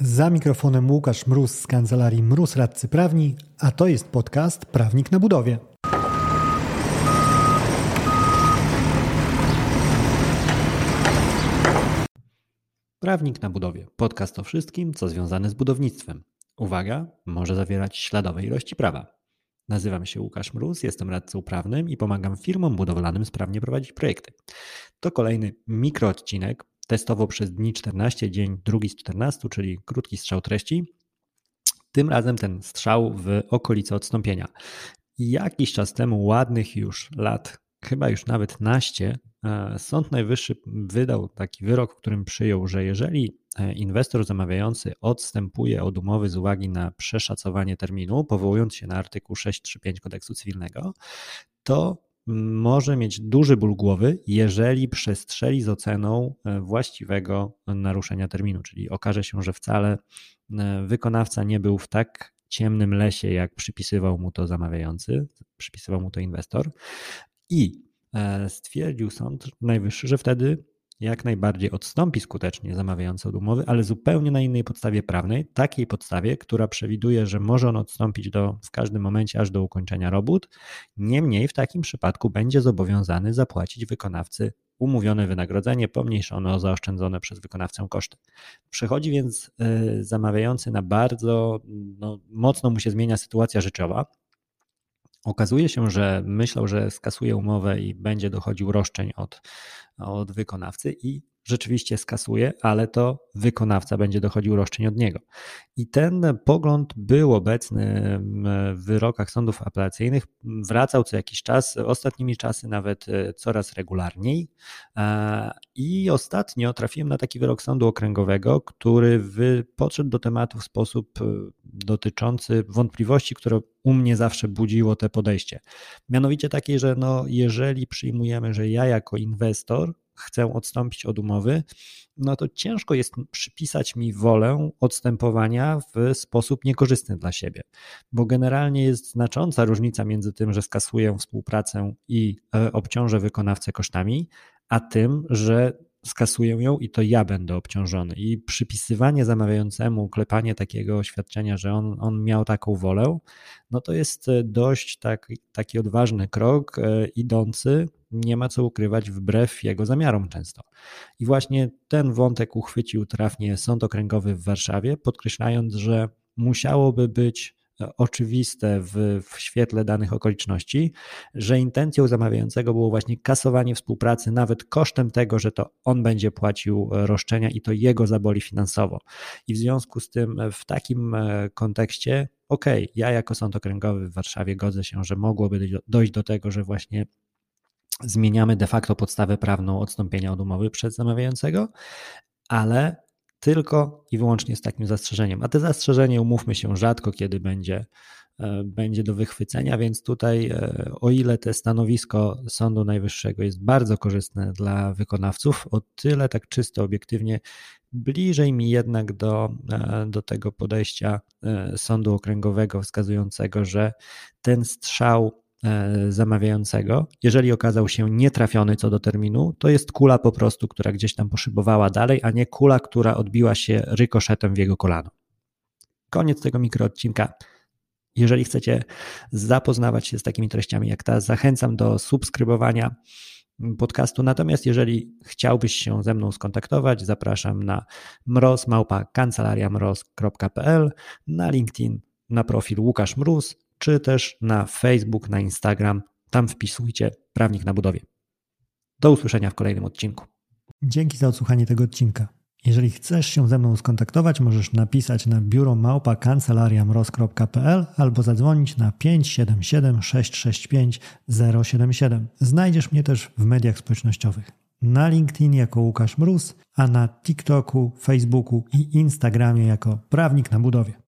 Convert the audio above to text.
Za mikrofonem Łukasz Mróz z kancelarii Mróz Radcy Prawni, a to jest podcast Prawnik na budowie. Prawnik na budowie. Podcast o wszystkim, co związane z budownictwem. Uwaga, może zawierać śladowe ilości prawa. Nazywam się Łukasz Mróz, jestem radcą prawnym i pomagam firmom budowlanym sprawnie prowadzić projekty. To kolejny mikroodcinek testowo przez dni 14, dzień drugi z 14, czyli krótki strzał treści. Tym razem ten strzał w okolicy odstąpienia. Jakiś czas temu, ładnych już lat, chyba już nawet naście, e, Sąd Najwyższy wydał taki wyrok, w którym przyjął, że jeżeli e, inwestor zamawiający odstępuje od umowy z uwagi na przeszacowanie terminu, powołując się na artykuł 635 kodeksu cywilnego, to może mieć duży ból głowy, jeżeli przestrzeli z oceną e, właściwego naruszenia terminu, czyli okaże się, że wcale e, wykonawca nie był w tak ciemnym lesie, jak przypisywał mu to zamawiający, przypisywał mu to inwestor. I e, stwierdził Sąd Najwyższy, że wtedy jak najbardziej odstąpi skutecznie zamawiający od umowy, ale zupełnie na innej podstawie prawnej, takiej podstawie, która przewiduje, że może on odstąpić do, w każdym momencie aż do ukończenia robót. Niemniej w takim przypadku będzie zobowiązany zapłacić wykonawcy umówione wynagrodzenie pomniejszone o zaoszczędzone przez wykonawcę koszty. Przechodzi więc y, zamawiający na bardzo no, mocno mu się zmienia sytuacja życiowa. Okazuje się, że myślał, że skasuje umowę i będzie dochodził roszczeń od od wykonawcy i rzeczywiście skasuje, ale to wykonawca będzie dochodził roszczeń od niego. I ten pogląd był obecny w wyrokach sądów apelacyjnych, wracał co jakiś czas, ostatnimi czasy nawet e, coraz regularniej. E, I ostatnio trafiłem na taki wyrok sądu okręgowego, który podszedł do tematu w sposób e, dotyczący wątpliwości, które u mnie zawsze budziło te podejście. Mianowicie takiej, że no, jeżeli przyjmujemy, że ja jako inwestor chcę odstąpić od umowy, no to ciężko jest przypisać mi wolę odstępowania w sposób niekorzystny dla siebie, bo generalnie jest znacząca różnica między tym, że skasuję współpracę i e, obciążę wykonawcę kosztami, a tym, że skasuję ją i to ja będę obciążony. I przypisywanie zamawiającemu, klepanie takiego oświadczenia, że on, on miał taką wolę, no to jest e, dość tak, taki odważny krok, e, idący, nie ma co ukrywać, wbrew jego zamiarom często. I właśnie ten wątek uchwycił trafnie Sąd Okręgowy w Warszawie, podkreślając, że musiałoby być oczywiste w, w świetle danych okoliczności, że intencją zamawiającego było właśnie kasowanie współpracy, nawet kosztem tego, że to on będzie płacił roszczenia i to jego zaboli finansowo. I w związku z tym w takim e, kontekście, okej, okay, ja jako sąd okręgowy w Warszawie godzę się, że mogłoby dojść do tego, że właśnie zmieniamy de facto podstawę prawną odstąpienia od umowy przez zamawiającego, ale tylko i wyłącznie z takim zastrzeżeniem. A te zastrzeżenie, umówmy się, rzadko kiedy będzie, e, będzie do wychwycenia, więc tutaj, e, o ile te stanowisko Sądu Najwyższego jest bardzo korzystne dla wykonawców, o tyle tak czysto obiektywnie bliżej mi jednak do, e, do tego podejścia Sądu Okręgowego, wskazującego, że ten strzał zamawiającego, jeżeli okazał się nietrafiony co do terminu, to jest kula po prostu, która gdzieś tam poszybowała dalej, a nie kula, która odbiła się rykoszetem w jego kolano. Koniec tego mikroodcinka. Jeżeli chcecie zapoznawać się z takimi treściami jak ta, zachęcam do subskrybowania podcastu. Natomiast jeżeli chciałbyś się ze mną skontaktować, zapraszam na mroz.kancelariamroz.pl, na LinkedIn, na profil Łukasz Mróz czy też na Facebook, na Instagram. Tam wpisujcie Prawnik na budowie. Do usłyszenia w kolejnym odcinku. Dzięki za odsłuchanie tego odcinka. Jeżeli chcesz się ze mną skontaktować, możesz napisać na biuro małpa albo zadzwonić na 577 665 077. Znajdziesz mnie też w mediach społecznościowych. Na LinkedIn jako Łukasz Mróz, a na TikToku, Facebooku i Instagramie jako Prawnik na budowie.